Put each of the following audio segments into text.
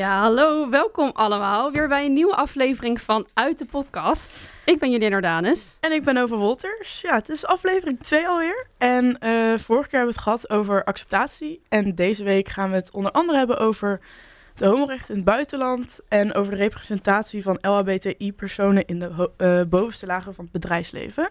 Ja, hallo, welkom allemaal. Weer bij een nieuwe aflevering van Uit de Podcast. Ik ben Julian Ordanus. En ik ben Over Wolters. Ja, het is aflevering 2 alweer. En uh, vorige keer hebben we het gehad over acceptatie. En deze week gaan we het onder andere hebben over de homorechten in het buitenland. En over de representatie van LHBTI-personen in de uh, bovenste lagen van het bedrijfsleven.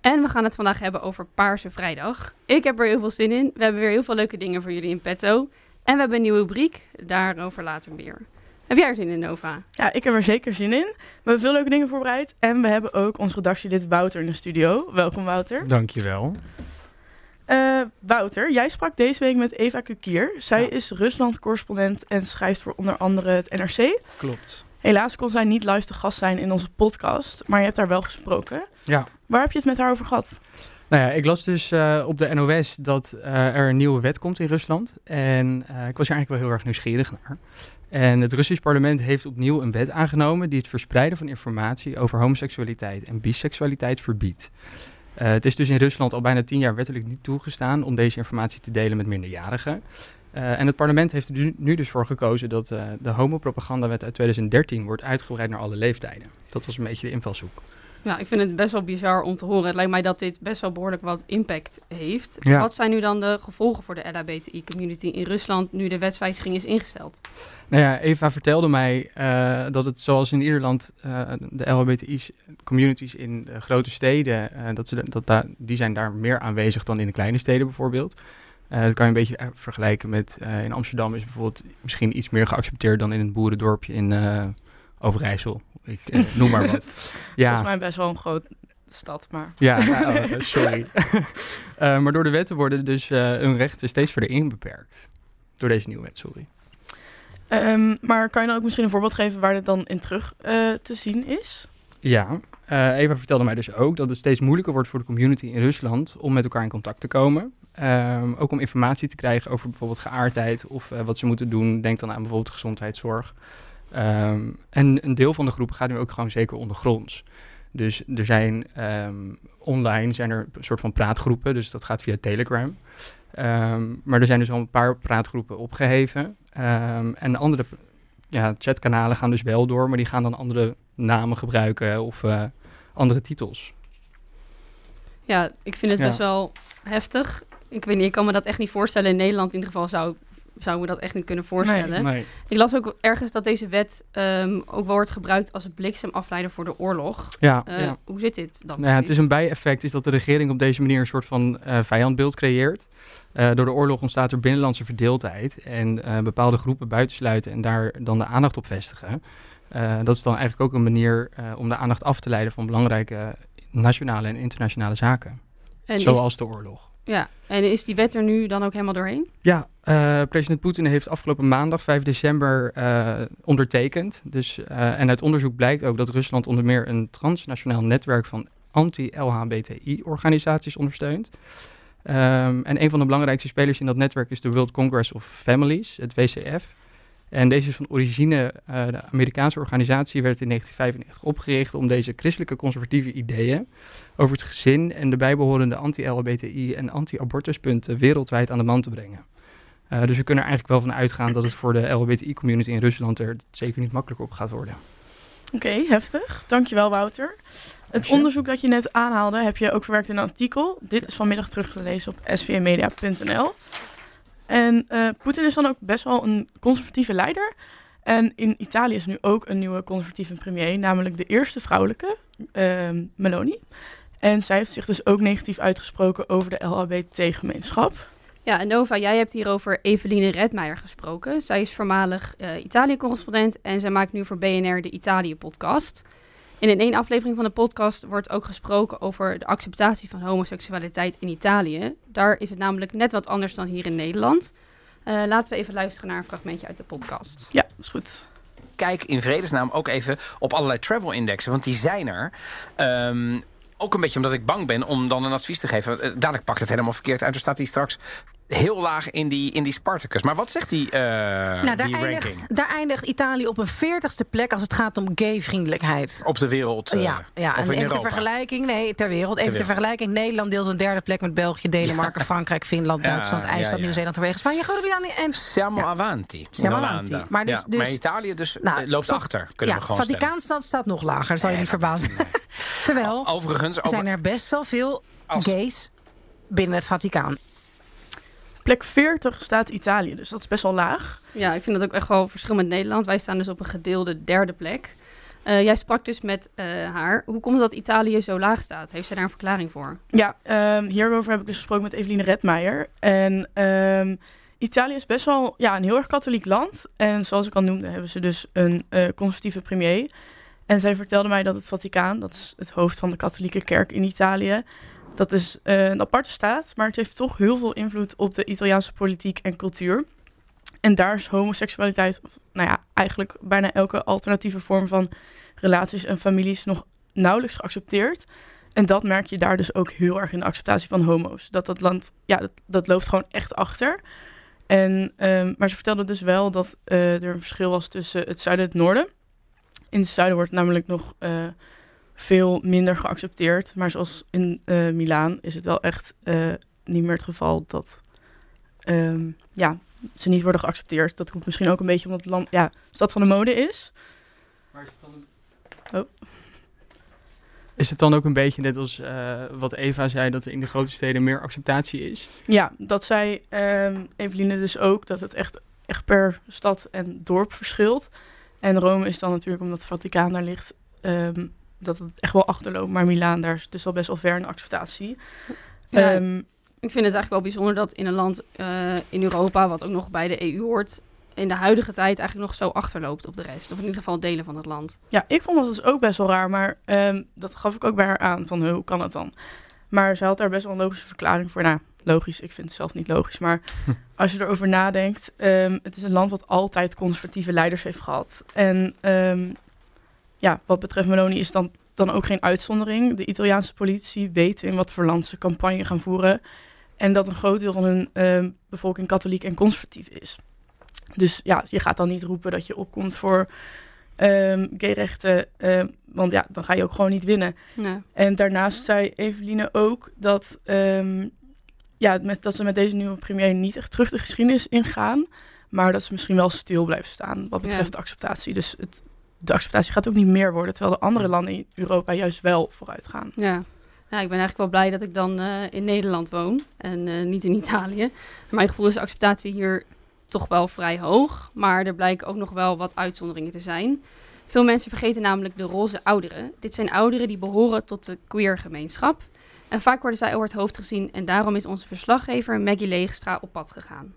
En we gaan het vandaag hebben over Paarse Vrijdag. Ik heb er heel veel zin in. We hebben weer heel veel leuke dingen voor jullie in petto. En we hebben een nieuwe rubriek, daarover later meer. Heb jij er zin in, Nova? Ja, ik heb er zeker zin in. We hebben veel leuke dingen voorbereid. En we hebben ook ons redactielid Wouter in de studio. Welkom, Wouter. Dankjewel. Uh, Wouter, jij sprak deze week met Eva Kukier. Zij is Rusland-correspondent en schrijft voor onder andere het NRC. Klopt. Helaas kon zij niet live te gast zijn in onze podcast, maar je hebt haar wel gesproken. Ja. Waar heb je het met haar over gehad? Nou ja, ik las dus uh, op de NOS dat uh, er een nieuwe wet komt in Rusland. En uh, ik was er eigenlijk wel heel erg nieuwsgierig naar. En het Russisch parlement heeft opnieuw een wet aangenomen die het verspreiden van informatie over homoseksualiteit en biseksualiteit verbiedt. het is dus in Rusland al bijna tien jaar wettelijk niet toegestaan om deze informatie te delen met minderjarigen. en het parlement heeft er nu dus voor gekozen dat de homopropagandawet uit 2013 wordt uitgebreid naar alle leeftijden. Dat was een beetje de invalshoek. Ja, ik vind het best wel bizar om te horen. Het lijkt mij dat dit best wel behoorlijk wat impact heeft. Ja. Wat zijn nu dan de gevolgen voor de LHBTI-community in Rusland nu de wetswijziging is ingesteld? Nou ja, Eva vertelde mij uh, dat het zoals in Ierland uh, de LHBTI-communities in de grote steden, uh, dat ze, dat daar, die zijn daar meer aanwezig dan in de kleine steden bijvoorbeeld. dat kan je een beetje vergelijken met in Amsterdam is bijvoorbeeld misschien iets meer geaccepteerd dan in een boerendorpje in Overijssel. Ik eh, noem maar wat. ja. Volgens mij best wel een grote stad, maar... Ja, nou, oh, sorry. uh, maar door de wetten worden dus uh, hun rechten steeds verder inbeperkt. Door deze nieuwe wet, sorry. Um, maar kan je dan ook misschien een voorbeeld geven waar dit dan in terug uh, te zien is? Ja, Eva vertelde mij dus ook dat het steeds moeilijker wordt voor de community in Rusland om met elkaar in contact te komen. Um, ook om informatie te krijgen over bijvoorbeeld geaardheid of wat ze moeten doen. Denk dan aan bijvoorbeeld gezondheidszorg. Um, en een deel van de groepen gaat nu ook gewoon zeker ondergronds. Dus er zijn um, online zijn er een soort van praatgroepen, dus dat gaat via Telegram. Um, maar er zijn dus al een paar praatgroepen opgeheven. en andere ja, chatkanalen gaan dus wel door, maar die gaan dan andere namen gebruiken of uh, andere titels. Ja, ik vind het ja. best wel heftig. Ik weet niet, ik kan me dat echt niet voorstellen. In Nederland in ieder geval zou zou me dat echt niet kunnen voorstellen. Nee, nee. Ik las ook ergens dat deze wet um, ook wordt gebruikt als een bliksemafleider voor de oorlog. Ja, uh, ja. Hoe zit dit dan? Nou ja, het is een bijeffect is dat de regering op deze manier een soort van uh, vijandbeeld creëert. Uh, door de oorlog ontstaat er binnenlandse verdeeldheid en bepaalde groepen buitensluiten en daar dan de aandacht op vestigen. dat is dan eigenlijk ook een manier om de aandacht af te leiden van belangrijke nationale en internationale zaken. En zoals is, de oorlog. Ja, en is die wet er nu dan ook helemaal doorheen? Ja, uh, president Poetin heeft afgelopen maandag 5 december uh, ondertekend. Dus, uh, en uit onderzoek blijkt ook dat Rusland onder meer een transnationaal netwerk van anti-LHBTI-organisaties ondersteunt. Um, en een van de belangrijkste spelers in dat netwerk is de World Congress of Families, het WCF. En deze is van origine, uh, de Amerikaanse organisatie werd in 1995 opgericht om deze christelijke conservatieve ideeën over het gezin en de bijbehorende anti-LHBTI en anti-abortuspunten wereldwijd aan de man te brengen. Uh, dus we kunnen er eigenlijk wel van uitgaan dat het voor de LHBTI-community in Rusland er zeker niet makkelijker op gaat worden. Oké, okay, heftig. Dankjewel Wouter. Het onderzoek dat je net aanhaalde heb je ook verwerkt in een artikel. Dit is vanmiddag terug te lezen op svmedia.nl. En uh, Poetin is dan ook best wel een conservatieve leider. En in Italië is nu ook een nieuwe conservatieve premier, namelijk de eerste vrouwelijke, uh, Meloni. En zij heeft zich dus ook negatief uitgesproken over de LHBT-gemeenschap. Ja, en Nova, jij hebt hier over Eveline Redmeijer gesproken. Zij is voormalig uh, Italië-correspondent en zij maakt nu voor BNR de Italië-podcast. En in één aflevering van de podcast wordt ook gesproken over de acceptatie van homoseksualiteit in Italië. Daar is het namelijk net wat anders dan hier in Nederland. Uh, laten we even luisteren naar een fragmentje uit de podcast. Ja, is goed. Kijk in vredesnaam ook even op allerlei travel indexen, want die zijn er. Um, ook een beetje omdat ik bang ben om dan een advies te geven. Uh, dadelijk pakt het helemaal verkeerd uit. Er staat hier straks heel laag in die, in die Spartacus. Maar wat zegt die, uh, nou, daar, die eindigt, ranking? daar eindigt Italië op een veertigste plek als het gaat om gay-vriendelijkheid. Op de wereld? Uh, ja, ja. Of en even ter vergelijking, nee, ter wereld. Even ter vergelijking. Nederland deelt een derde plek met België, Denemarken, Frankrijk, Finland, Ja, Duitsland, ja, IJsland, ja. Nieuw-Zeeland, Noorwegen, Spanje, Groot-Brittannië en Siamo avanti. Siamo avanti. Maar dus- Ja, dus- maar Italië dus Nou, eh, loopt achter, kunnen ja, we gewoon. Vaticaanstad staat nog lager, dat zal je niet verbazen. Terwijl Overigens, over, zijn er best wel veel Als- gays binnen het Vaticaan. Plek 40 staat Italië, dus dat is best wel laag. Ja, ik vind dat ook echt wel verschil met Nederland. Wij staan dus op een gedeelde derde plek. Eh, jij sprak dus met eh, haar. Hoe komt het dat Italië zo laag staat? Heeft zij daar een verklaring voor? Ja, ehm, hierover heb ik dus gesproken met Eveline Redmeijer. En ehm, Italië is best wel ja, een heel erg katholiek land. En zoals ik al noemde, hebben ze dus een eh, conservatieve premier. En zij vertelde mij dat het Vaticaan, dat is het hoofd van de katholieke kerk in Italië, dat is eh, een aparte staat, maar het heeft toch heel veel invloed op de Italiaanse politiek en cultuur. En daar is homoseksualiteit, of, nou ja, eigenlijk bijna elke alternatieve vorm van relaties en families nog nauwelijks geaccepteerd. En dat merk je daar dus ook heel erg in de acceptatie van homo's. Dat dat land, ja, dat, dat loopt gewoon echt achter. En, ehm, maar ze vertelde dus wel dat eh, er een verschil was tussen het zuiden en het noorden. In het zuiden wordt namelijk nog eh, veel minder geaccepteerd. Maar zoals in eh Milaan is het wel echt eh, niet meer het geval dat ehm, ja, ze niet worden geaccepteerd. Dat komt misschien ook een beetje omdat het land, ja, stad van de mode is. Is het dan ook een beetje net als eh, wat Eva zei, dat er in de grote steden meer acceptatie is? Ja, dat zei ehm Eveline dus ook, dat het echt, echt per stad en dorp verschilt. En Rome is dan natuurlijk, omdat het Vaticaan daar ligt, ehm, dat het echt wel achterloopt. Maar Milaan, daar is dus al best wel ver in de acceptatie. Ja, Ehm, Ik vind het eigenlijk wel bijzonder dat in een land eh, in Europa, wat ook nog bij de EU hoort, in de huidige tijd eigenlijk nog zo achterloopt op de rest. Of in ieder geval delen van het land. ja, ik vond dat dus ook best wel raar, maar ehm, dat gaf ik ook bij haar aan, van hoe kan dat dan? Maar ze had daar best wel een logische verklaring voor. Nou, logisch, ik vind het zelf niet logisch, maar als je erover nadenkt, ehm, het is een land wat altijd conservatieve leiders heeft gehad. En ehm, ja, wat betreft Meloni is dan, dan ook geen uitzondering. De Italiaanse politie weet in wat voor land ze campagne gaan voeren. En dat een groot deel van hun ehm, bevolking katholiek en conservatief is. Dus ja, je gaat dan niet roepen dat je opkomt voor ehm gayrechten. ehm, want ja, dan ga je ook gewoon niet winnen. Ja. En daarnaast zei Eveline ook dat, ja, met, dat ze met deze nieuwe premier niet echt terug de geschiedenis ingaan. Maar dat ze misschien wel stil blijven staan wat betreft Ja. de acceptatie. Dus het, de acceptatie gaat ook niet meer worden. Terwijl de andere landen in Europa juist wel vooruit gaan. Ja. Ja, ik ben eigenlijk wel blij dat ik dan eh, in Nederland woon en eh, niet in Italië. Mijn gevoel is de acceptatie hier toch wel vrij hoog, maar er blijken ook nog wel wat uitzonderingen te zijn. Veel mensen vergeten namelijk de roze ouderen. Dit zijn ouderen die behoren tot de queer gemeenschap. En vaak worden zij over het hoofd gezien en daarom is onze verslaggever Maggie Leegstra op pad gegaan.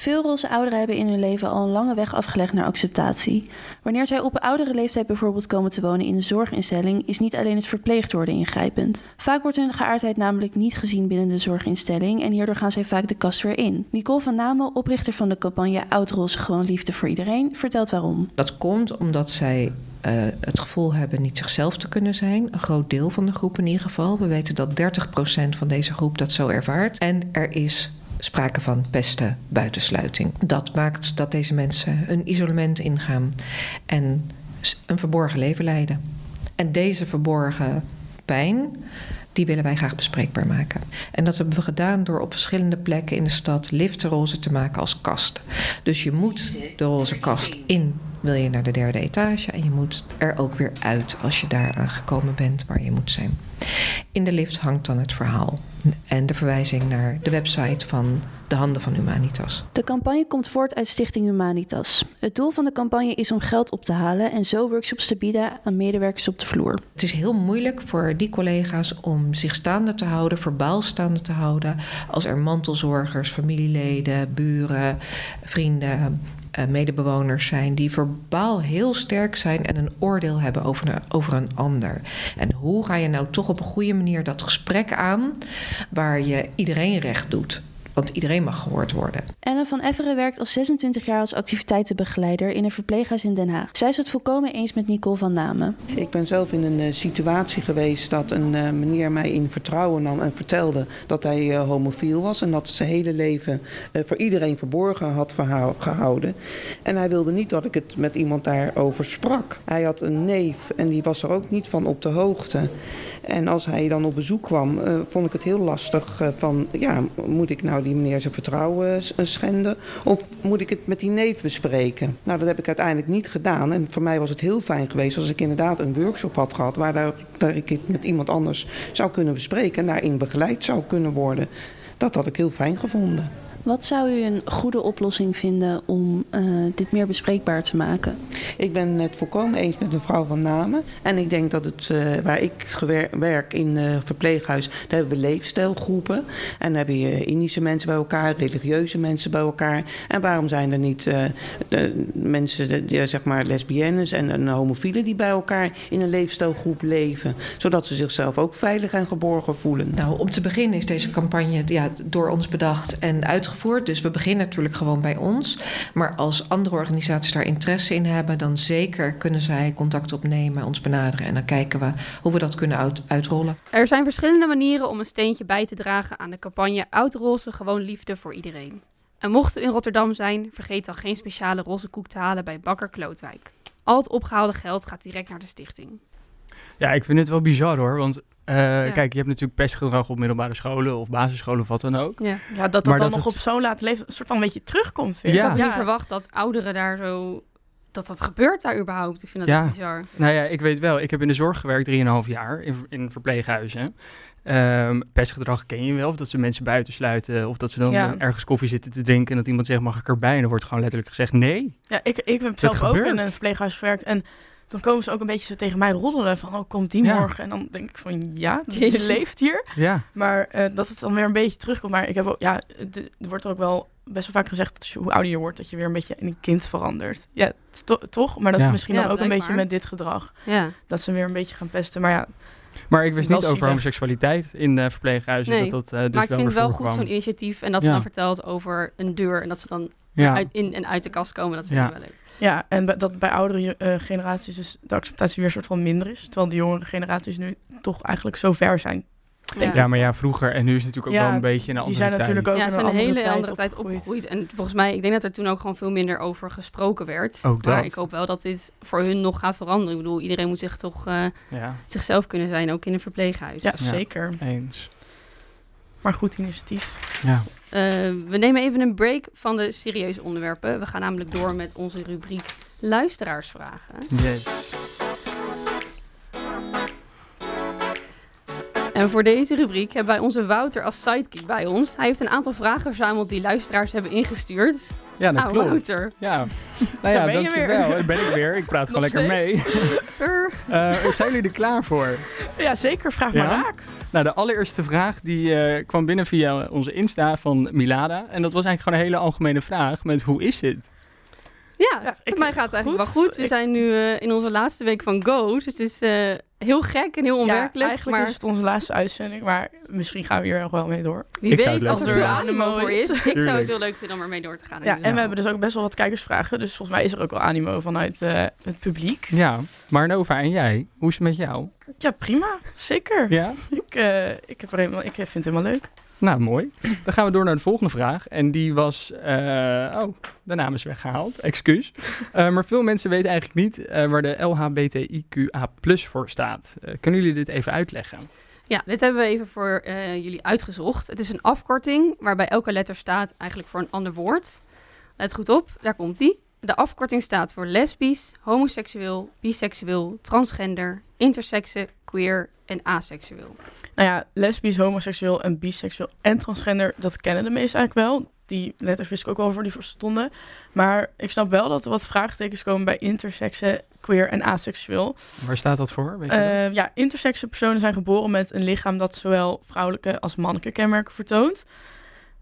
Veel roze ouderen hebben in hun leven al een lange weg afgelegd naar acceptatie. Wanneer zij op oudere leeftijd bijvoorbeeld komen te wonen in een zorginstelling, is niet alleen het verpleegd worden ingrijpend. Vaak wordt hun geaardheid namelijk niet gezien binnen de zorginstelling en hierdoor gaan zij vaak de kast weer in. Nicole van Namen, oprichter van de campagne Oud Roze Gewoon Liefde voor Iedereen, vertelt waarom. Dat komt omdat zij eh, het gevoel hebben niet zichzelf te kunnen zijn. Een groot deel van de groep in ieder geval. We weten dat 30% van deze groep dat zo ervaart. En er is sprake van pesten, buitensluiting. Dat maakt dat deze mensen een isolement ingaan en een verborgen leven leiden. En deze verborgen pijn, die willen wij graag bespreekbaar maken. En dat hebben we gedaan door op verschillende plekken in de stad liftenroze te maken als kast. Dus je moet de roze kast in, wil je naar de derde etage. En je moet er ook weer uit als je daar aangekomen bent waar je moet zijn. In de lift hangt dan het verhaal en de verwijzing naar de website van de Handen van Humanitas. De campagne komt voort uit Stichting Humanitas. Het doel van de campagne is om geld op te halen en zo workshops te bieden aan medewerkers op de vloer. Het is heel moeilijk voor die collega's om zich staande te houden, verbaal staande te houden. Als er mantelzorgers, familieleden, buren, vrienden, eh, medebewoners zijn die verbaal heel sterk zijn en een oordeel hebben over een, over een ander. En hoe ga je nou toch op een goede manier dat gesprek aan waar je iedereen recht doet? Want iedereen mag gehoord worden. Ellen van Efferen werkt al 26 jaar als activiteitenbegeleider in een verpleeghuis in Den Haag. Zij is het volkomen eens met Nicole van Namen. Ik ben zelf in een uh, situatie geweest dat een uh, meneer mij in vertrouwen nam en vertelde dat hij uh, homofiel was en dat zijn hele leven voor iedereen verborgen had gehouden. En hij wilde niet dat ik het met iemand daarover sprak. Hij had een neef en die was er ook niet van op de hoogte. En als hij dan op bezoek kwam, uh, vond ik het heel lastig uh, van, ja, moet ik nou die meneer zijn vertrouwen uh, schenden? Of moet ik het met die neef bespreken? Nou, dat heb ik uiteindelijk niet gedaan. En voor mij was het heel fijn geweest als ik inderdaad een workshop had gehad... waar daar, daar ik het met iemand anders zou kunnen bespreken en daarin begeleid zou kunnen worden. Dat had ik heel fijn gevonden. Wat zou u een goede oplossing vinden om uh, dit meer bespreekbaar te maken? Ik ben het volkomen eens met mevrouw Van Namen. En ik denk dat het, uh, waar ik werk in uh, verpleeghuis, daar hebben we leefstijlgroepen. En dan heb je Indische mensen bij elkaar, religieuze mensen bij elkaar. En waarom zijn er niet de mensen, de, zeg maar lesbiennes en, en homofielen die bij elkaar in een leefstijlgroep leven? Zodat ze zichzelf ook veilig en geborgen voelen. Nou, om te beginnen is deze campagne ja, door ons bedacht en uitgevoerd uitgevoerd. Dus we beginnen natuurlijk gewoon bij ons. Maar als andere organisaties daar interesse in hebben, dan zeker kunnen zij contact opnemen, ons benaderen. En dan kijken we hoe we dat kunnen uit, uitrollen. Er zijn verschillende manieren om een steentje bij te dragen aan de campagne Oud Roze Gewoon Liefde voor Iedereen. En mocht u in Rotterdam zijn, vergeet dan geen speciale roze koek te halen bij Bakker Klootwijk. Al het opgehaalde geld gaat direct naar de stichting. Ja, ik vind het wel bizar hoor. Want uh, ja. kijk, je hebt natuurlijk pestgedrag op middelbare scholen of basisscholen of wat dan ook. Ja, ja dat dat maar dan dat nog het... op zo'n late leeftijd een soort van een beetje terugkomt. Weer. Ja. Ik had niet verwacht dat ouderen daar zo... Dat dat gebeurt daar überhaupt. Ik vind dat ja. bizar. Nou ja, ik weet wel. Ik heb in de zorg gewerkt 3,5 jaar in, in verpleeghuizen. Um, pestgedrag ken je wel, of dat ze mensen buitensluiten, of dat ze dan ja. ergens koffie zitten te drinken en dat iemand zegt mag ik erbij en dan wordt gewoon letterlijk gezegd nee. Ja, ik, ik heb zelf ook in een verpleeghuis gewerkt en dan komen ze ook een beetje zo tegen mij roddelen van, oh, komt die ja. morgen? En dan denk ik van, ja, je leeft hier. Ja. Maar uh, dat het dan weer een beetje terugkomt. Maar ik heb ook, ja, de, er wordt ook wel best wel vaak gezegd dat je, hoe ouder je wordt, dat je weer een beetje in een kind verandert. Ja, to toch? Maar dat ja. misschien ja, dan ook blijkbaar. een beetje met dit gedrag. Ja. Dat ze weer een beetje gaan pesten. Maar ja, maar ik wist niet over homoseksualiteit in uh, verpleeghuizen. Nee, dat dat uh, dus maar ik wel vind het wel goed zo'n initiatief. En dat ze Ja. dan vertelt over een deur en dat ze dan Ja. uit, in en uit de kast komen. Dat vind Ja. ik wel leuk. Ja en dat bij oudere eh, generaties dus de acceptatie weer een soort van minder is. Terwijl de jongere generaties nu toch eigenlijk zo ver zijn. Ja. Ja, maar ja, vroeger en nu is het natuurlijk ook Ja, wel een beetje een andere die zijn tijd. natuurlijk ook Ja, in ze een zijn een andere hele tijd andere tijd opgegroeid. opgegroeid. En volgens mij, ik denk dat er toen ook gewoon veel minder over gesproken werd. Ook maar dat. ik hoop wel dat dit voor hun nog gaat veranderen. Ik bedoel, iedereen moet zich toch eh, Ja, zichzelf kunnen zijn, ook in een verpleeghuis. Ja, Ja. zeker. eens. Maar goed initiatief. Ja. Eh, we nemen even een break van de serieuze onderwerpen. We gaan namelijk door met onze rubriek luisteraarsvragen. Yes. En voor deze rubriek hebben wij onze Wouter als sidekick bij ons. Hij heeft een aantal vragen verzameld die luisteraars hebben ingestuurd. Ja, dat Ah, klopt. Wouter. Ja, nou Daar ja, ben je dankjewel. weer. Daar ben ik weer. Ik praat gewoon lekker mee. Eh, zijn jullie er klaar voor? Ja, zeker. Vraag Ja? maar raak. Nou, de allereerste vraag die eh, kwam binnen via onze Insta van Milada. En dat was eigenlijk gewoon een hele algemene vraag met hoe is het? Ja, bij mij gaat het eigenlijk goed. wel goed. We Ik- zijn nu eh, in onze laatste week van Go. Dus het is eh, heel gek en heel onwerkelijk. Ja, eigenlijk maar is het onze laatste uitzending. Maar misschien gaan we hier nog wel mee door. wie Ik zou het weet, als er animo voor is. Ik zou het heel leuk vinden om ermee door te gaan. Ja, en we hebben dus ook best wel wat kijkersvragen. Dus volgens mij is er ook wel animo vanuit eh, het publiek. Ja, maar Nova en jij, hoe is het met jou? Ja, prima. Zeker. Ja? Ik, eh, ik, heb er helemaal, ik vind het helemaal leuk. Nou, mooi. Dan gaan we door naar de volgende vraag. En die was... eh, oh, de naam is weggehaald. Excuus. Eh, maar veel mensen weten eigenlijk niet eh, waar de LHBTIQA voor staat. Kunnen jullie dit even uitleggen? Ja, dit hebben we even voor jullie uitgezocht. Het is een afkorting waarbij elke letter staat eigenlijk voor een ander woord. Let goed op, daar komt die. De afkorting staat voor lesbisch, homoseksueel, biseksueel, transgender, intersexe, queer en aseksueel. Nou ja, lesbisch, homoseksueel en biseksueel en transgender, dat kennen de meesten eigenlijk wel. Die letters wist ik ook wel voor die voor stonden. Maar ik snap wel dat er wat vraagtekens komen bij intersexe, queer en aseksueel. Waar staat dat voor? Weet je dat? Eh, ja, intersexe personen zijn geboren met een lichaam dat zowel vrouwelijke als mannelijke kenmerken vertoont.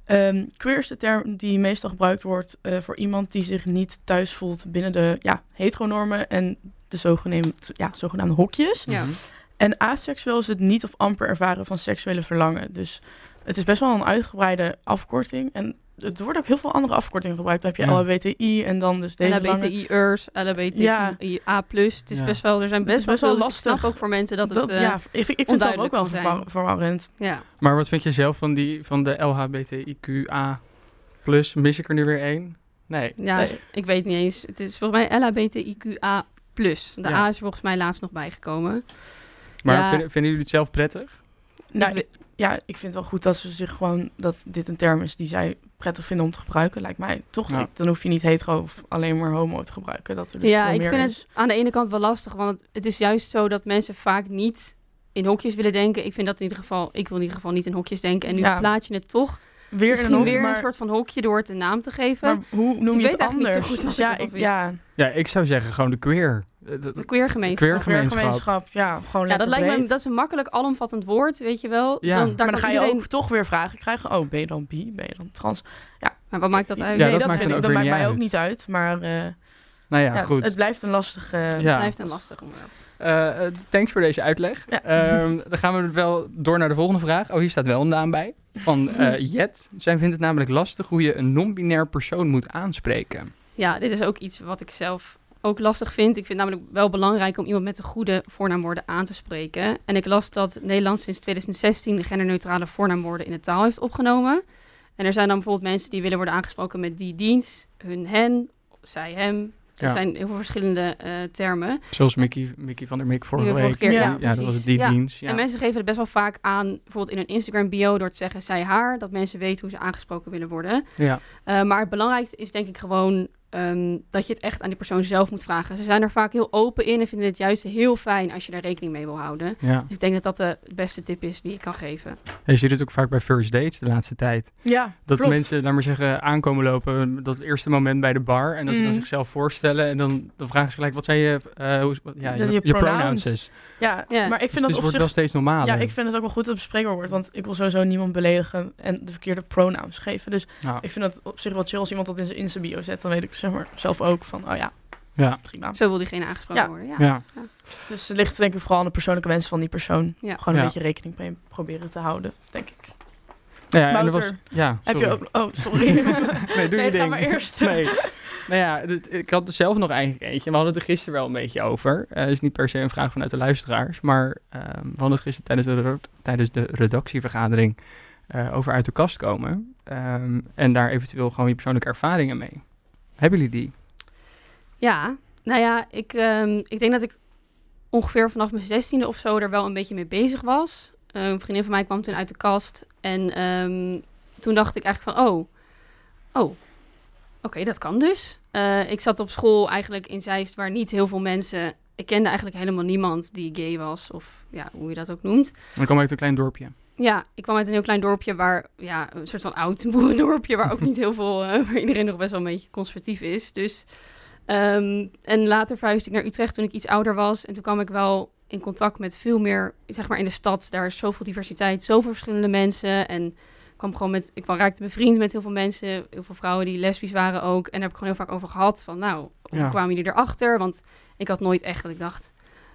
Ehm, queer is de term die meestal gebruikt wordt eh, voor iemand die zich niet thuis voelt binnen de ja, heteronormen en de zogenaamde, ja, zogenaamde hokjes. Ja. Mhm. En aseksueel is het niet of amper ervaren van seksuele verlangen. Dus het is best wel een uitgebreide afkorting. En het wordt ook heel veel andere afkortingen gebruikt. Dan heb je Ja. LHBTI en dan dus deze. LHBTI'ers, LHBTIA+. Het is Ja. best wel, er zijn Het best, is best wel dus ik snap lastig. ook voor mensen dat, Dat, het... eh, ja, ik, vind- ik vind het zelf ook wel verwarrend. ja. Maar wat vind je zelf van, die, van de LHBTIQA+. Mis ik er nu weer één? Nee. Ja, Nee. ik weet niet eens. Het is volgens mij LHBTIQA+. De Ja. A is er volgens mij laatst nog bijgekomen. Maar Ja. vinden, vinden jullie het zelf prettig? Nou, Ik ik- ja, ik vind het wel goed dat ze zich gewoon... dat dit een term is die zij prettig vinden om te gebruiken. Lijkt mij toch Ja. niet. Dan hoef je niet hetero of alleen maar homo te gebruiken. Dat er dus ja, ik meer vind is. het aan de ene kant wel lastig, want het, het is juist zo dat mensen vaak niet in hokjes willen denken. Ik vind dat in ieder geval, ik wil in ieder geval niet in hokjes denken. En nu Ja. plaat je het toch Weer misschien een hok, weer maar, een soort van hokje door het een naam te geven. maar hoe noem je het eigenlijk niet zo anders? goed Dus ik ja, ik, ja, Ja, ik zou zeggen gewoon de queer. Eh, de queergemeenschap. Queer- Gemeenschap. gemeenschap. Ja, gewoon Ja, dat lijkt me dat is een makkelijk alomvattend woord, weet je wel. Ja. Dan, daar maar dan ga je iedereen- ook toch weer vragen krijgen. Oh, ben je dan bi? Ben je dan trans? Maar wat maakt dat uit? Ja, nee, dat dat, maakt vind ik, dat maakt mij ook niet uit. Maar eh, nou ja, ja, goed. het blijft een lastig... Ja. blijft een lastig onderwerp. Eh, thanks voor deze uitleg. Ja. Ehm, dan gaan we wel door naar de volgende vraag. Oh, hier staat wel een naam bij. Van eh, Jet. Zij vindt het namelijk lastig hoe je een non-binair persoon moet aanspreken. Ja, dit is ook iets wat ik zelf ook lastig vind. Ik vind het namelijk wel belangrijk om iemand met een goede voornaamwoorden aan te spreken. En ik las dat Nederland sinds 2016 de genderneutrale voornaamwoorden in de taal heeft opgenomen. En er zijn dan bijvoorbeeld mensen die willen worden aangesproken met die dienst, hun hen, zij hem. Er Ja. zijn heel veel verschillende eh, termen. Zoals Mickey, Mickey van der Meek vorige week. keer- ja, ja, dat was het die dienst. Ja. En mensen geven het best wel vaak aan, bijvoorbeeld in hun Instagram bio, door te zeggen zij haar, dat mensen weten hoe ze aangesproken willen worden. ja. Uh, maar het belangrijkste is denk ik gewoon ehm, dat je het echt aan die persoon zelf moet vragen. Ze zijn er vaak heel open in en vinden het juist heel fijn als je daar rekening mee wil houden. ja. Dus ik denk dat dat de beste tip is die ik kan geven. Je ziet het ook vaak bij first dates de laatste tijd. ja, Dat klopt. mensen, laat maar zeggen, aankomen lopen. Dat eerste moment bij de bar. En dat ze dan Mm. zichzelf voorstellen. En dan, dan vragen ze gelijk, wat zijn je, eh, hoe, ja, je, je je pronouns. Ja, Ja. maar ik Dus vind het dat is- op wordt zich... wel steeds normaler. Ja, ik vind het ook wel goed dat het bespreekbaar wordt. Want ik wil sowieso niemand beledigen en de verkeerde pronouns geven. Dus ik vind het op zich wel chill als iemand dat in zijn, in zijn bio zet. Dan weet ik zeg maar, zelf ook van, oh ja, Ja, prima. Zo wil diegene aangesproken Ja. worden. Ja. ja. Dus het ligt denk ik vooral aan de persoonlijke wensen van die persoon. Ja. Gewoon een Ja. beetje rekening mee proberen te houden, denk ik. ja en er was, ja, Heb je sorry. ook... Oh, sorry. Nee, doe Nee, je ga ding. maar eerst. Nee. Nou ja, dit- ik had er zelf nog eigenlijk eentje. We hadden het er gisteren wel een beetje over. Het is niet per se een vraag vanuit de luisteraars. Maar ehm, we hadden het gisteren tijdens de, tijdens de redactievergadering eh, over uit de kast komen. Ehm, en daar eventueel gewoon je persoonlijke ervaringen mee. Hebben jullie die? Ja, nou ja, ik, ehm, ik denk dat ik ongeveer vanaf mijn zestiende of zo er wel een beetje mee bezig was. Eh, een vriendin van mij kwam toen uit de kast en ehm, toen dacht ik eigenlijk van, oh, oh, oké, dat kan dus. Eh, ik zat op school eigenlijk in Zeist waar niet heel veel mensen... Ik kende eigenlijk helemaal niemand die gay was, of ja, hoe je dat ook noemt. Ik uit een klein dorpje. Ja, ik kwam uit een heel klein dorpje waar, ja, een soort van oud boerendorpje, waar ook niet heel veel, eh, waar iedereen nog best wel een beetje conservatief is. Dus, ehm, en later verhuisde ik naar Utrecht toen ik iets ouder was. En toen kwam ik wel in contact met veel meer, zeg maar in de stad, daar is zoveel diversiteit, zoveel verschillende mensen. En ik kwam gewoon met, ik kwam, raakte bevriend met heel veel mensen, heel veel vrouwen die lesbisch waren ook. En daar heb ik gewoon heel vaak over gehad van, nou, hoe Ja. kwamen jullie erachter? Want ik had nooit echt dat ik dacht,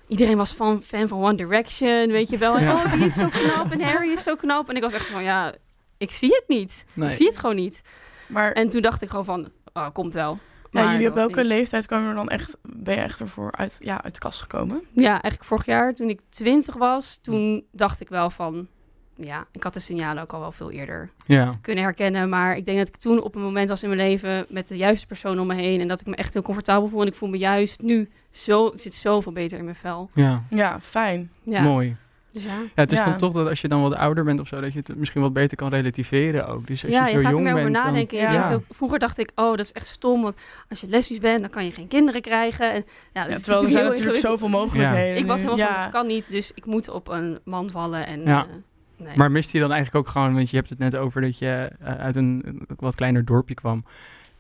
Iedereen was fan, fan van One Direction, weet je wel. En, Ja. oh, die is zo knap en Harry is zo knap. En ik was echt van, ja, ik zie het niet. Nee. Ik zie het gewoon niet. Maar En toen dacht ik gewoon van, oh, komt wel. ja, Maar jullie dat op welke niet. leeftijd kwamen er dan echt, ben je echt ervoor uit, ja, uit de kast gekomen? Ja, eigenlijk vorig jaar, toen ik twintig was, toen dacht ik wel van... Ja, ik had de signalen ook al wel veel eerder Ja. kunnen herkennen. Maar ik denk dat ik toen op een moment was in mijn leven met de juiste persoon om me heen. En dat ik me echt heel comfortabel voel. En ik voel me juist nu zo, ik zit zoveel beter in mijn vel. Ja. Ja, fijn. Ja, Mooi. dus ja. Ja, het is Ja. dan toch dat als je dan wat ouder bent of zo, dat je het misschien wat beter kan relativeren ook. Dus als ja, je je, zo gaat er jong meer over bent, dan- nadenken. Je Ja. ook, vroeger dacht ik, oh, dat is echt stom. Want als je lesbisch bent, dan kan je geen kinderen krijgen. En, ja, dat Ja, is terwijl er zijn natuurlijk zoveel mogelijkheden Ik was helemaal van, dat kan niet. Dus ik moet op een man vallen. En, Ja. eh, nee. Maar mist hij dan eigenlijk ook gewoon, want je hebt het net over dat je eh, uit een wat kleiner dorpje kwam.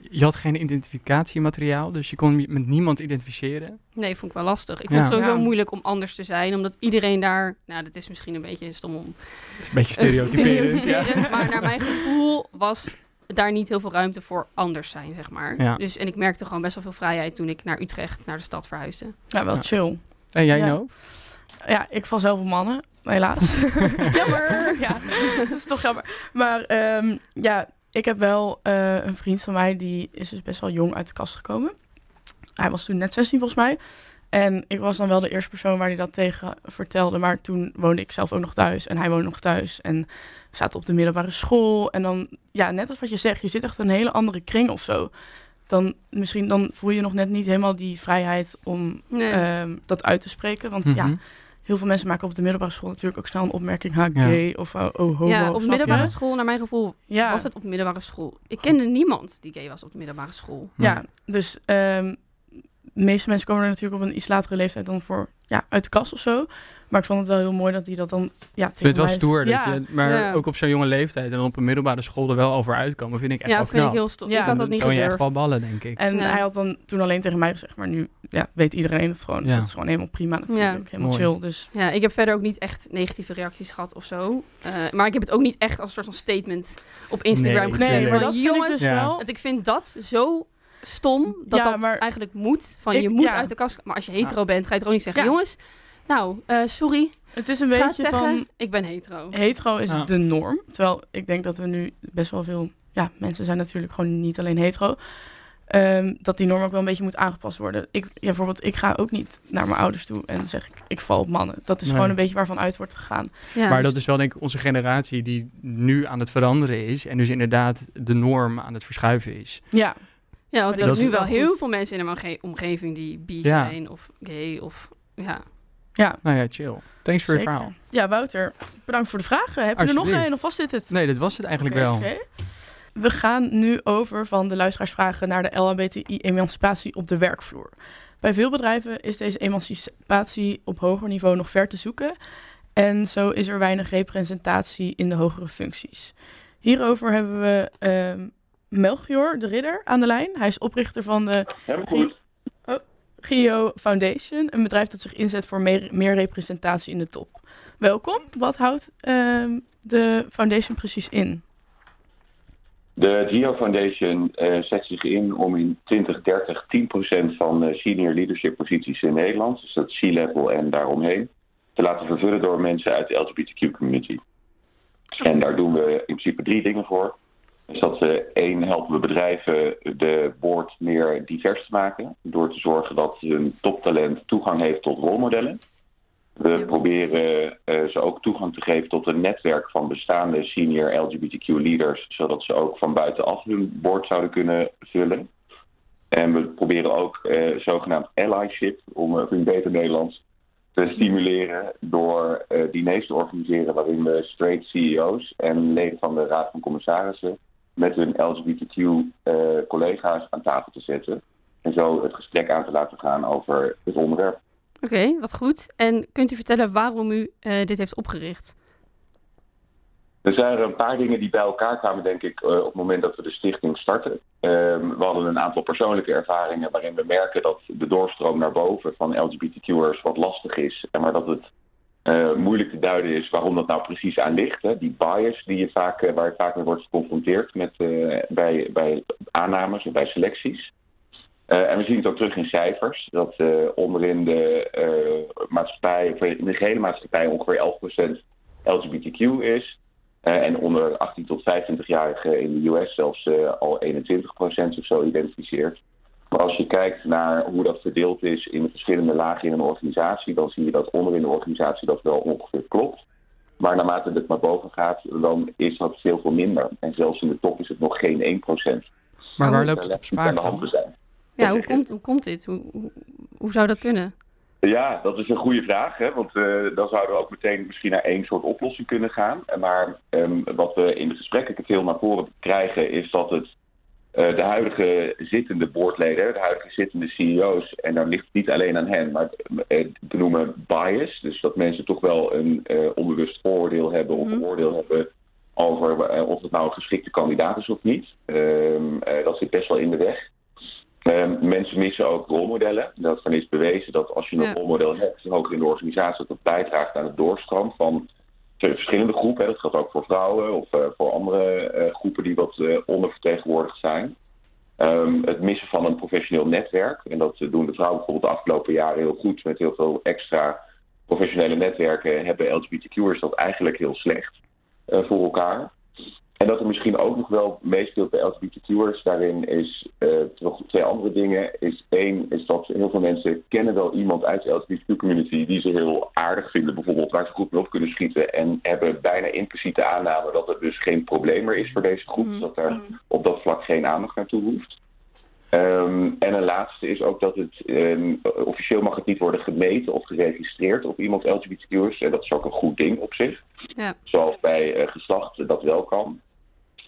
Je had geen identificatiemateriaal, dus je kon je met niemand identificeren. Nee, vond ik wel lastig. Ik Ja. vond het sowieso Ja. moeilijk om anders te zijn. Omdat iedereen daar... Nou, dat is misschien een beetje stom om... Is een beetje stereotyperend. ja. stereotyperend, Maar naar mijn gevoel was daar niet heel veel ruimte voor anders zijn, zeg maar. Ja. Dus, en ik merkte gewoon best wel veel vrijheid toen ik naar Utrecht, naar de stad verhuisde. Ja, wel Ja. chill. En jij Ja. nou? Ja, ik val zelf op mannen. helaas. Jammer! ja, dat is toch jammer. Maar ehm, ja, ik heb wel eh, een vriend van mij, die is dus best wel jong uit de kast gekomen. Hij was toen net 16 volgens mij. En ik was dan wel de eerste persoon waar hij dat tegen vertelde. Maar toen woonde ik zelf ook nog thuis en hij woonde nog thuis. En we zaten op de middelbare school. En dan, ja, net als wat je zegt, je zit echt in een hele andere kring of zo. Dan misschien dan voel je nog net niet helemaal die vrijheid om Nee. ehm, dat uit te spreken. Want ja, Mhm. Heel veel mensen maken op de middelbare school natuurlijk ook snel een opmerking. Ha, Ja. gay of oh, oh, homo. ja, op middelbare school, naar mijn gevoel, Ja. was het op middelbare school. Ik kende niemand die gay was op de middelbare school. Ja, dus ehm, de meeste mensen komen er natuurlijk op een iets latere leeftijd dan voor ja, uit de kast of zo. Maar ik vond het wel heel mooi dat hij dat dan ja, tegen Ik vind het wel mij- stoer, dat Ja. je, maar Ja. ook op zo'n jonge leeftijd en dan op een middelbare school er wel over uitkomen, vind ik echt Ja, wel vind ik heel stom. Ja, ik had dat niet kan je echt gedurfd. wel ballen, denk ik. En Ja. hij had dan toen alleen tegen mij gezegd, maar nu ja, weet iedereen het gewoon. Ja. Dat is gewoon helemaal prima natuurlijk, helemaal Mooi. chill. Dus Ja, ik heb verder ook niet echt negatieve reacties gehad of zo. Eh, maar ik heb het ook niet echt als een soort van statement op Instagram Nee, nee, Nee, maar van, dat vind ik jongens, dus Ja. wel. want ik vind dat zo stom dat Ja, dat maar eigenlijk moet. Van ik- je moet ja. uit de kast. Maar als je hetero bent, ga je toch ook niet zeggen, Ja. jongens, nou, eh, sorry, Het is een ga het beetje zeggen, van ik ben hetero. hetero is Ja. de norm. Terwijl ik denk dat we nu best wel veel ja, mensen zijn natuurlijk gewoon niet alleen hetero. Ehm, dat die norm ook wel een beetje moet aangepast worden. Ik, ja, bijvoorbeeld, ik ga ook niet naar mijn ouders toe en zeg ik, ik val op mannen. Dat is Nee. gewoon een beetje waarvan uit wordt gegaan. Ja. Maar dat is wel denk ik onze generatie die nu aan het veranderen is. En dus inderdaad de norm aan het verschuiven is. Ja, ja, want ik dat heb is nu wel goed. heel veel mensen in mijn omge- omgeving die bi Ja. zijn of gay of ja. ja. Nou ja, chill. Thanks voor je verhaal. Ja, Wouter, bedankt voor de vragen. Heb je er nog een of vast zit het? Nee, dit was het eigenlijk wel. oké. We gaan nu over van de luisteraarsvragen naar de LHBTI-emancipatie op de werkvloer. Bij veel bedrijven is deze emancipatie op hoger niveau nog ver te zoeken. En zo is er weinig representatie in de hogere functies. Hierover hebben we ehm, Melchior de Ridder aan de lijn. Hij is oprichter van de Helemaal goed. GIO Foundation, een bedrijf dat zich inzet voor meer, meer representatie in de top. Welkom. Wat houdt ehm, de foundation precies in? De Geo Foundation eh, zet zich in om in 2030 10% van de senior leadership posities in Nederland, dus dat C-level en daaromheen, te laten vervullen door mensen uit de LGBTQ community. En daar doen we in principe drie dingen voor. Dus dat we één helpen we bedrijven de board meer divers te maken. Door te zorgen dat hun toptalent toegang heeft tot rolmodellen. We proberen eh, ze ook toegang te geven tot een netwerk van bestaande senior LGBTQ leaders, zodat ze ook van buitenaf hun board zouden kunnen vullen. En we proberen ook eh, zogenaamd allyship, om uh, in beter Nederlands, te stimuleren door eh, diners te organiseren waarin we straight CEO's en leden van de Raad van Commissarissen met hun LGBTQ-collega's aan tafel te zetten. En zo het gesprek aan te laten gaan over het onderwerp. Oké, wat goed. En kunt u vertellen waarom u eh, dit heeft opgericht? Er zijn er een paar dingen die bij elkaar kwamen, denk ik, eh, op het moment dat we de stichting starten. Ehm, we hadden een aantal persoonlijke ervaringen waarin we merken dat de doorstroom naar boven van LGBTQ'ers wat lastig is. En maar dat het eh, moeilijk te duiden is waarom dat nou precies aan ligt. Hè? Die bias die je vaak, eh, waar je vaak mee wordt geconfronteerd met, eh, bij, bij aannames of bij selecties. En we zien het ook terug in cijfers, dat onderin de maatschappij, in de gehele maatschappij ongeveer 11% LGBTQ is. En onder 18 tot 25-jarigen in de US zelfs al 21% of zo identificeert. Maar als je kijkt naar hoe dat verdeeld is in de verschillende lagen in een organisatie, dan zie je dat onderin de organisatie dat wel ongeveer klopt. Maar naarmate het naar boven gaat, dan is dat veel, veel minder. En zelfs in de top is het nog geen 1%. Maar waar loopt het op spaak dan? Zijn. Ja, hoe komt, hoe komt dit? Hoe, hoe, hoe, zou dat kunnen? Ja, dat is een goede vraag. Hè? Want uh, dan zouden we ook meteen misschien naar één soort oplossing kunnen gaan. Maar um, wat we in de gesprekken veel naar voren krijgen, is dat het de huidige zittende boordleden, de huidige zittende CEO's, en dan ligt het niet alleen aan hen, maar uh, te noemen bias. Dus dat mensen toch wel een onbewust vooroordeel hebben of een oordeel hebben over of het nou een geschikte kandidaat is of niet. Um, dat zit best wel in de weg. Uh, mensen missen ook rolmodellen. Dat van is bewezen dat als je een ja. rolmodel hebt, hoger in de organisatie, dat het bijdraagt aan het doorstroom van verschillende groepen. Dat geldt ook voor vrouwen of uh, voor andere uh, groepen die wat ondervertegenwoordigd zijn. Um, het missen van een professioneel netwerk. En dat doen de vrouwen bijvoorbeeld de afgelopen jaren heel goed met heel veel extra professionele netwerken hebben LGBTQ'ers dat eigenlijk heel slecht voor elkaar. En dat er misschien ook nog wel meespeelt bij LGBTQ'ers daarin is uh, nog twee andere dingen. Is één, is dat heel veel mensen kennen wel iemand uit de LGBTQ-community die ze heel aardig vinden, bijvoorbeeld waar ze goed mee op kunnen schieten. En hebben bijna impliciete aanname dat het dus geen probleem meer is voor deze groep. Mm Dat er op dat vlak geen aandacht naartoe hoeft. Um, en een laatste is ook dat het um, officieel mag het niet worden gemeten of geregistreerd op iemand LGBTQ'ers. En dat is ook een goed ding op zich. Ja. Zoals bij uh, geslacht dat wel kan.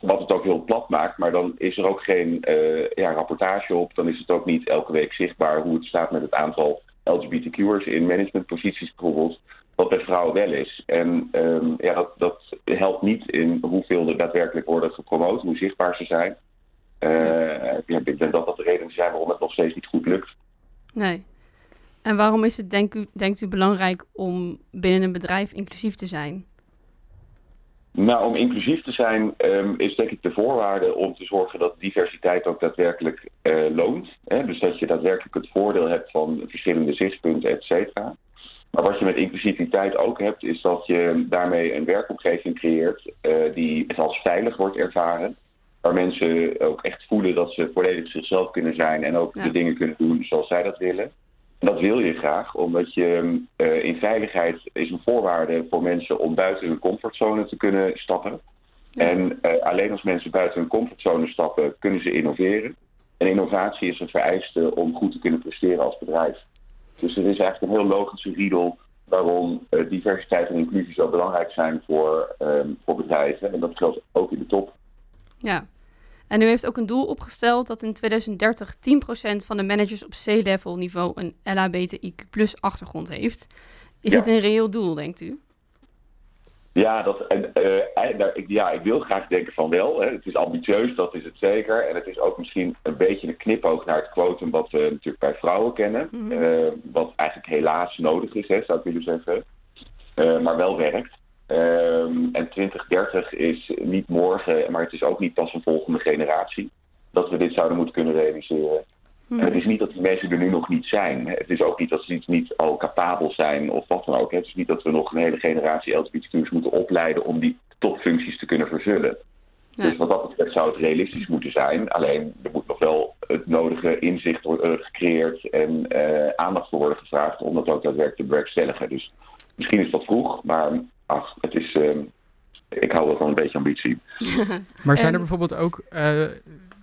Wat het ook heel plat maakt, maar dan is er ook geen uh, ja, rapportage op. Dan is het ook niet elke week zichtbaar hoe het staat met het aantal LGBTQ'ers in managementposities bijvoorbeeld. Wat bij vrouwen wel is. En um, ja, dat, dat helpt niet in hoeveel er daadwerkelijk worden gepromoot, hoe zichtbaar ze zijn. Ja, ik denk dat dat de redenen zijn waarom het nog steeds niet goed lukt. Nee. En waarom is het, u, denkt u, belangrijk om binnen een bedrijf inclusief te zijn? Nou, om inclusief te zijn um, is denk ik de voorwaarde om te zorgen dat diversiteit ook daadwerkelijk uh, loont. Hè? Dus dat je daadwerkelijk het voordeel hebt van verschillende zichtpunten, et cetera. Maar wat je met inclusiviteit ook hebt, is dat je daarmee een werkomgeving creëert uh, die als veilig wordt ervaren waar mensen ook echt voelen dat ze volledig zichzelf kunnen zijn en ook Ja. de dingen kunnen doen zoals zij dat willen. En dat wil je graag, omdat je eh, in veiligheid is een voorwaarde voor mensen om buiten hun comfortzone te kunnen stappen. En eh, alleen als mensen buiten hun comfortzone stappen, kunnen ze innoveren. En innovatie is een vereiste om goed te kunnen presteren als bedrijf. Dus het is eigenlijk een heel logische riedel waarom eh, diversiteit en inclusie zo belangrijk zijn voor, ehm, voor bedrijven. En dat geldt ook in de top. Ja. En u heeft ook een doel opgesteld dat in 2030 10% van de managers op C-level niveau een LHBTIQ achtergrond heeft. Is Ja. dit een reëel doel, denkt u? Ja, dat, en, eh, ik, ja, ik wil graag denken van wel. Hè. Het is ambitieus, dat is het zeker. En het is ook misschien een beetje een knipoog naar het quotum wat we natuurlijk bij vrouwen kennen. Mhm. Eh, wat eigenlijk helaas nodig is, hè, zou ik willen zeggen. Eh, maar wel werkt. Ehm, en 2030 is niet morgen, maar het is ook niet pas een volgende generatie. Dat we dit zouden moeten kunnen realiseren. Mhm. En het is niet dat die mensen er nu nog niet zijn. Het is ook niet dat ze iets niet al capabel zijn of wat dan ook. Het is niet dat we nog een hele generatie LGBTQ's moeten opleiden om die topfuncties te kunnen vervullen. Ja. Dus wat dat betreft zou het realistisch moeten zijn. Alleen er moet nog wel het nodige inzicht worden gecreëerd en eh, aandacht voor worden gevraagd om dat ook daadwerkelijk te bewerkstelligen. Dus misschien is dat vroeg, maar ach, het is, eh, ik hou wel van een beetje ambitie. Maar zijn En- er bijvoorbeeld ook eh,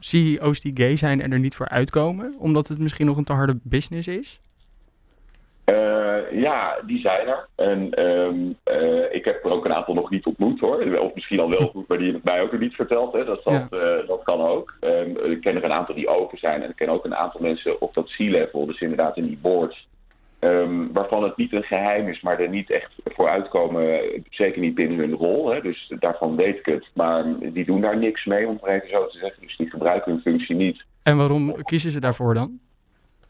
CEO's die gay zijn en er niet voor uitkomen, omdat het misschien nog een te harde business is? Eh, ja, die zijn er. En ehm, eh, ik heb er ook een aantal nog niet ontmoet hoor. Of misschien al wel ontmoet, maar die hebben het mij ook nog niet verteld. Hè. Dat, dat, eh, dat kan ook. Ehm, ik ken er een aantal die open zijn. En ik ken ook een aantal mensen op dat C-level, dus inderdaad in die boards. Ehm, waarvan het niet een geheim is, maar er niet echt voor uitkomen. Zeker niet binnen hun rol. Hè. Dus daarvan weet ik het. Maar die doen daar niks mee, om het even zo te zeggen. Dus die gebruiken hun functie niet. En waarom kiezen ze daarvoor dan?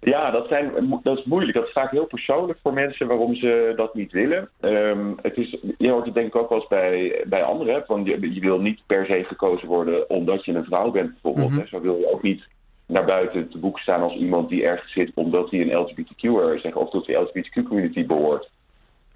Ja, dat, zijn, dat is moeilijk. Dat is vaak heel persoonlijk voor mensen waarom ze dat niet willen. Ehm, het is, je hoort het denk ik ook wel eens bij, bij anderen. Van je, je wil niet per se gekozen worden omdat je een vrouw bent bijvoorbeeld. Hè. Zo wil je ook niet naar buiten te boek staan als iemand die ergens zit omdat hij een LGBTQ'er is of tot de LGBTQ-community behoort.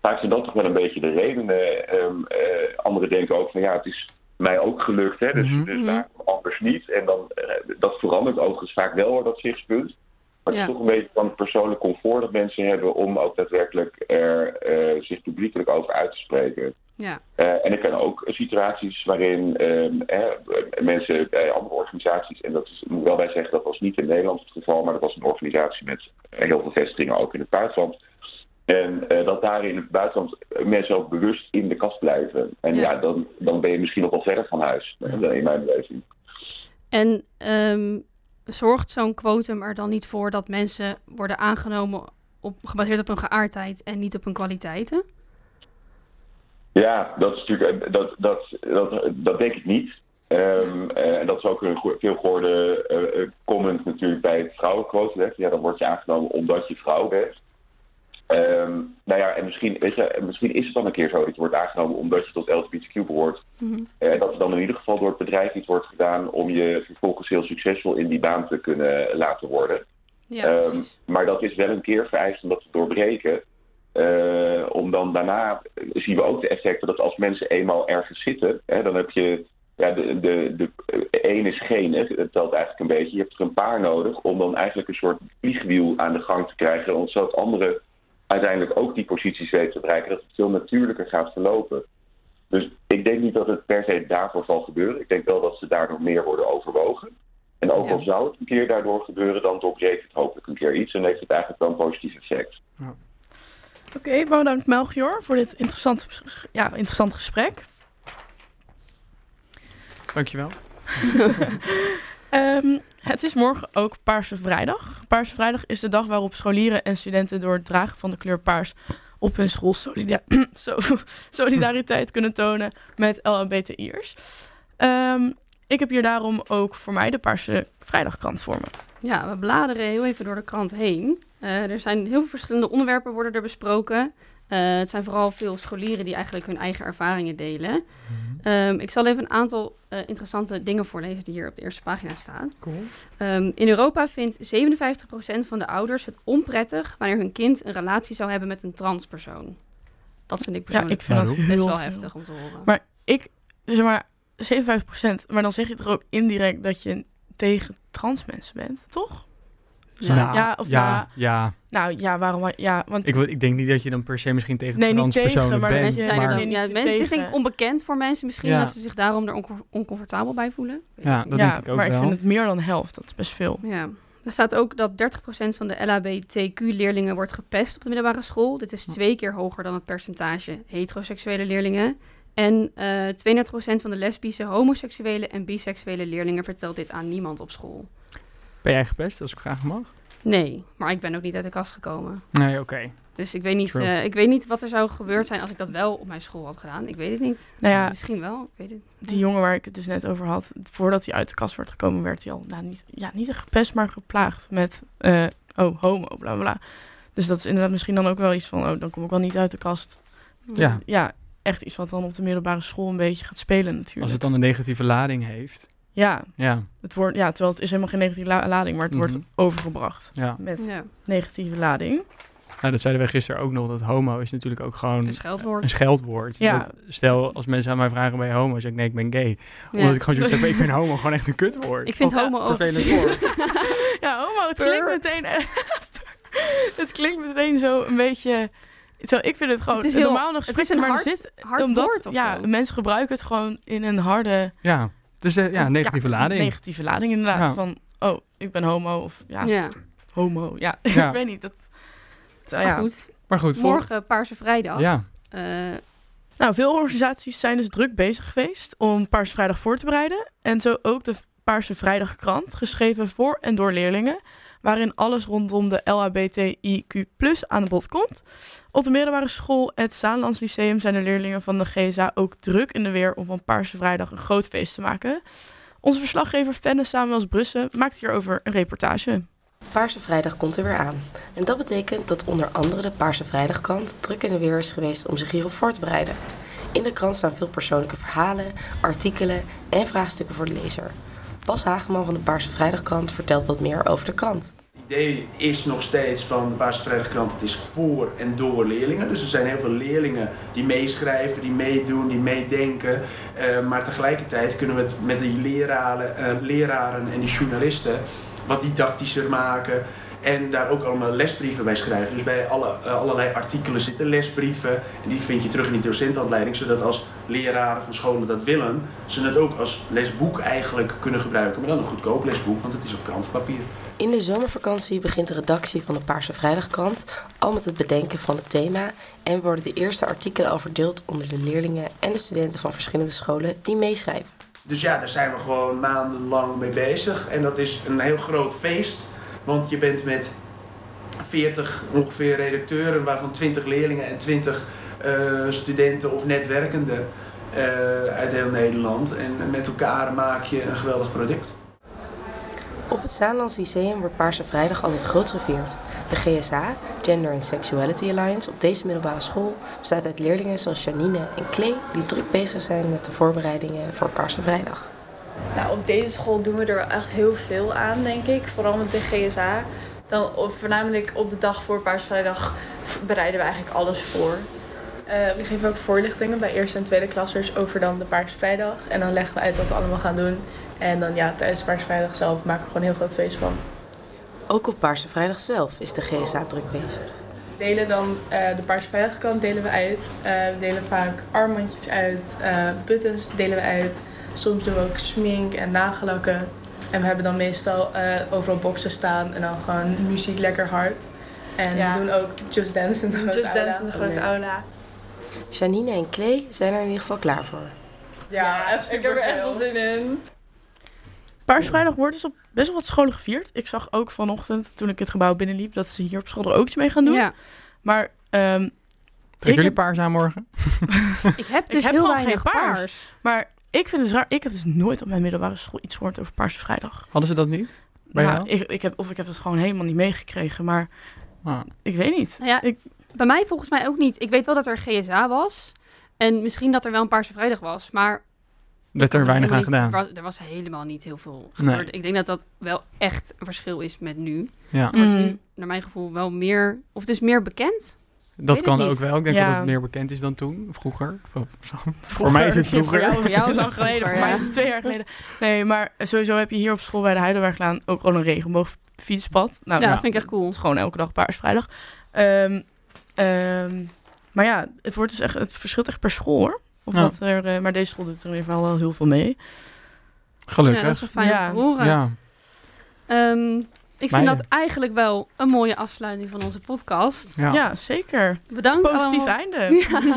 Vaak zijn dat toch wel een beetje de redenen. Eh, anderen denken ook van ja, het is mij ook gelukt, hè, dus, waarom anders niet. En dan, eh, dat verandert overigens vaak wel hoor, dat zichtspunt. Maar het Ja. is toch een beetje van het persoonlijk comfort dat mensen hebben om ook daadwerkelijk er eh, zich publiekelijk over uit te spreken. Ja. Eh, en ik ken ook situaties waarin ehm, eh, mensen bij andere organisaties, en dat is, moet wel bij zeggen, dat was niet in Nederland het geval, maar dat was een organisatie met heel veel vestigingen ook in het buitenland. En eh, dat daar in het buitenland mensen ook bewust in de kast blijven. En Ja. ja, dan, dan ben je misschien nog wel verder van huis, eh, in mijn beleving. En ehm, zorgt zo'n quotum er dan niet voor dat mensen worden aangenomen op, gebaseerd op hun geaardheid en niet op hun kwaliteiten? Ja, dat is natuurlijk eh, dat, dat, dat, dat denk ik niet. Ehm, eh, en dat is ook een go- veel gehoorde eh, comment natuurlijk bij het vrouwenquotum. Ja, dan word je aangenomen omdat je vrouw bent. Ehm, nou ja, en misschien, weet je, misschien is het dan een keer zo dat je wordt aangenomen omdat je tot LGBTQ behoort. Mhm. En dat er dan in ieder geval door het bedrijf iets wordt gedaan om je vervolgens heel succesvol in die baan te kunnen laten worden. Ja, precies. maar dat is wel een keer vereist om dat te doorbreken. Eh, om dan daarna zien we ook de effecten dat als mensen eenmaal ergens zitten, hè, dan heb je ja, de, de, de één is geen, het telt eigenlijk een beetje. Je hebt er een paar nodig om dan eigenlijk een soort vliegwiel aan de gang te krijgen, zodat anderen uiteindelijk ook die posities weten te bereiken, dat het veel natuurlijker gaat verlopen. Dus ik denk niet dat het per se daarvoor zal gebeuren. Ik denk wel dat ze daardoor meer worden overwogen. En ook al zou het een keer daardoor gebeuren, dan doorbreekt het hopelijk een keer iets en heeft het eigenlijk wel een positief effect. Ja. Oké, okay, bedankt Melchior voor dit interessante, ja, interessant gesprek. Dankjewel. um, het is morgen ook Paarse Vrijdag. Paarse Vrijdag is de dag waarop scholieren en studenten door het dragen van de kleur paars op hun school solida solidariteit kunnen tonen met LHBTI'ers. Um, ik heb hier daarom ook voor mij de Paarse Vrijdagkrant voor me. Ja, we bladeren heel even door de krant heen. Uh, er zijn heel veel verschillende onderwerpen worden er besproken. Uh, het zijn vooral veel scholieren die eigenlijk hun eigen ervaringen delen. Mm-hmm. um, ik zal even een aantal uh, interessante dingen voorlezen die hier op de eerste pagina staan. Cool. Um, in Europa vindt 57% van de ouders het onprettig wanneer hun kind een relatie zou hebben met een transpersoon. Dat vind ik persoonlijk ja, ik vind dat best wel veel. heftig om te horen. Maar ik, zeg maar, 57%, maar dan zeg je toch ook indirect dat je tegen trans mensen bent, toch? Ja, nou, ja, of ja, ja, ja. Nou ja, waarom? Ja, want ik, ik denk niet dat je dan per se misschien tegen nee, transpersonen maar bent. Mensen zijn maar... er dan, ja, mensen, het is denk ik onbekend voor mensen misschien ja. dat ze zich daarom er oncom oncomfortabel bij voelen. Ja, dat ja, denk ik ook maar wel. ik vind het meer dan helft. Dat is best veel. Ja. Er staat ook dat 30% van de LHBTQ-leerlingen wordt gepest op de middelbare school. Dit is twee keer hoger dan het percentage heteroseksuele leerlingen. En uh, 32% van de lesbische, homoseksuele en biseksuele leerlingen vertelt dit aan niemand op school. Ben jij gepest, als ik vragen mag? Nee, maar ik ben ook niet uit de kast gekomen. Nee, oké. Okay. Dus ik weet, niet, uh, ik weet niet wat er zou gebeurd zijn als ik dat wel op mijn school had gedaan. Ik weet het niet. Nou ja, Misschien wel, ik weet het. Die jongen waar ik het dus net over had, voordat hij uit de kast werd gekomen, werd hij al nou, niet, ja, niet gepest, maar geplaagd met, uh, oh, homo, bla bla. Dus dat is inderdaad misschien dan ook wel iets van, oh, dan kom ik wel niet uit de kast. Ja. Ja, echt iets wat dan op de middelbare school een beetje gaat spelen natuurlijk. Als het dan een negatieve lading heeft. Ja, ja. Het wordt, ja terwijl het is helemaal geen negatieve la lading, maar het mm -hmm. wordt overgebracht ja. met ja. negatieve lading. Nou, dat zeiden we gisteren ook nog, dat homo is natuurlijk ook gewoon een scheldwoord. Een scheldwoord. Ja. Dat, stel, als mensen aan mij vragen, ben je homo? zeg ik, nee, ik ben gay. Ja. Omdat ik gewoon zoiets heb, ik vind homo gewoon echt een kutwoord. Ik vind of, homo ook. Vervelend woord. ja, homo, het klinkt meteen... het klinkt meteen zo een beetje... Zo, ik vind het gewoon het is heel, normaal nog het is een maar hard, zit, hard omdat, woord of ja, zo. mensen gebruiken het gewoon in een harde... Ja, dus uh, ja, negatieve ja, lading. Negatieve lading inderdaad. Ja. Van, oh, ik ben homo of ja, Ja, homo. Ja, Ja. ik weet niet. Dat, maar ja. goed. Maar goed, voor... Morgen Paarse Vrijdag. Ja, Eh, Nou, veel organisaties zijn dus druk bezig geweest om Paarse Vrijdag voor te bereiden. En zo ook de Paarse Vrijdag krant, geschreven voor en door leerlingen. Waarin alles rondom de LHBTIQ aan de bod komt. Op de middelbare school, het Zaanlands Lyceum, zijn de leerlingen van de GSA ook druk in de weer om van Paarse Vrijdag een groot feest te maken. Onze verslaggever Fenne Samuels Brussen maakt hierover een reportage. Paarse Vrijdag komt er weer aan. En dat betekent dat onder andere de Paarse Vrijdagkrant druk in de weer is geweest om zich hierop voor te bereiden. In de krant staan veel persoonlijke verhalen, artikelen en vraagstukken voor de lezer. Bas Hageman van de Paarse Vrijdagkrant vertelt wat meer over de krant. Het idee is nog steeds van de Paarse Vrijdagkrant, het is voor en door leerlingen. Dus er zijn heel veel leerlingen die meeschrijven, die meedoen, die meedenken. Uh, maar tegelijkertijd kunnen we het met die leraren, uh, leraren en die journalisten wat didactischer maken. En daar ook allemaal lesbrieven bij schrijven. Dus bij alle, uh, allerlei artikelen zitten lesbrieven. En die vind je terug in die docentenhandleiding. Zodat als leraren van scholen dat willen, ze het ook als lesboek eigenlijk kunnen gebruiken. Maar dan een goedkoop lesboek, want het is op krantenpapier. In de zomervakantie begint de redactie van de Paarse Vrijdagkrant al met het bedenken van het thema. En worden de eerste artikelen al verdeeld onder de leerlingen en de studenten van verschillende scholen die meeschrijven. Dus ja, daar zijn we gewoon maandenlang mee bezig. En dat is een heel groot feest. Want je bent met 40 ongeveer redacteuren, waarvan 20 leerlingen en 20 uh, studenten of netwerkenden uh, uit heel Nederland. En met elkaar maak je een geweldig product. Op het Zaanlands Lyceum wordt Paarse Vrijdag altijd groots gevierd. De GSA, Gender and Sexuality Alliance, op deze middelbare school bestaat uit leerlingen zoals Janine en Klee die druk bezig zijn met de voorbereidingen voor Paarse Vrijdag. Nou, op deze school doen we er echt heel veel aan, denk ik. Vooral met de GSA. Dan, voornamelijk op de dag voor Paarsvrijdag bereiden we eigenlijk alles voor. Eh, we geven ook voorlichtingen bij eerste en tweede klassers over dan de Paarsvrijdag. En dan leggen we uit wat we allemaal gaan doen. En dan ja, tijdens Paarsvrijdag zelf maken we gewoon een heel groot feest van. Ook op Paarse Vrijdag zelf is de GSA druk bezig. We delen dan eh, de krant delen we uit. Eh, we delen vaak armbandjes uit, buttons delen we uit. Soms doen we ook smink en nagellakken. En we hebben dan meestal eh, overal boxen staan en dan gewoon muziek lekker hard. En Ja. we doen ook Just Dance in de grote Just Dance in de aula. grote aula. Janine en Klee zijn er in ieder geval klaar voor. Ja, echt ik heb er echt wel zin in. Paarsvrijdag wordt dus op best wel wat scholen gevierd. Ik zag ook vanochtend, toen ik het gebouw binnenliep, dat ze hier op school er ook iets mee gaan doen. Ja. Maar ehm, Trekken Ik jullie heb- paars aan morgen? Ik heb ik dus heb heel weinig geen paars. paars. Maar ik vind het raar. Ik heb dus nooit op mijn middelbare school iets gehoord over Paarse Vrijdag. Hadden ze dat niet? Bij Nou, jou? ik, ik heb, of ik heb het gewoon helemaal niet meegekregen. Maar Ah. ik weet niet. Nou ja, Ik- bij mij volgens mij ook niet. Ik weet wel dat er GSA was. En misschien dat er wel een Paarse Vrijdag was. Maar Werd er weinig aan gedaan. Er was, er was helemaal niet heel veel Nee. gebeurd. Ik denk dat dat wel echt een verschil is met nu. Ja, Mm. naar mijn gevoel, wel meer... Of het is meer bekend. Dat kan ook wel. Ik denk Ja. dat het meer bekend is dan toen, vroeger. Voor, mij is het Ja, Voor vroeger. jou is Voor jou lang geleden. Voor mij ja. is het twee jaar geleden. Nee, maar sowieso heb je hier op school bij de Heidelberglaan ook al een regenboogfietspad. Nou, ja, ja, dat vind ik echt cool. Het is gewoon elke dag paarsvrijdag. Ehm ehm, maar ja, het, wordt dus echt, het verschilt echt per school hoor. Of Ja. wat er, eh, maar deze school doet er in ieder geval wel heel veel mee. Gelukkig. Ja, dat is wel fijn Ja. om te horen. Ja. Ehm, ik vind Meiden. dat eigenlijk wel een mooie afsluiting van onze podcast. Ja. Ja, zeker. Bedankt Positief allemaal. einde. Ja.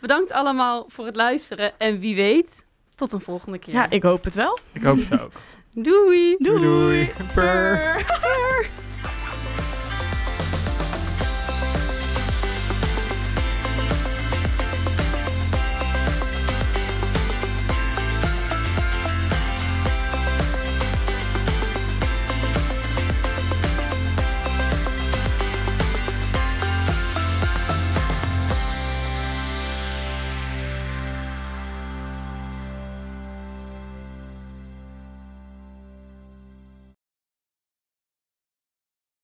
Bedankt allemaal voor het luisteren. En wie weet, tot een volgende keer. Ja, ik hoop het wel. Ik hoop het ook. Doei! Doei. Doei. doei. Purr.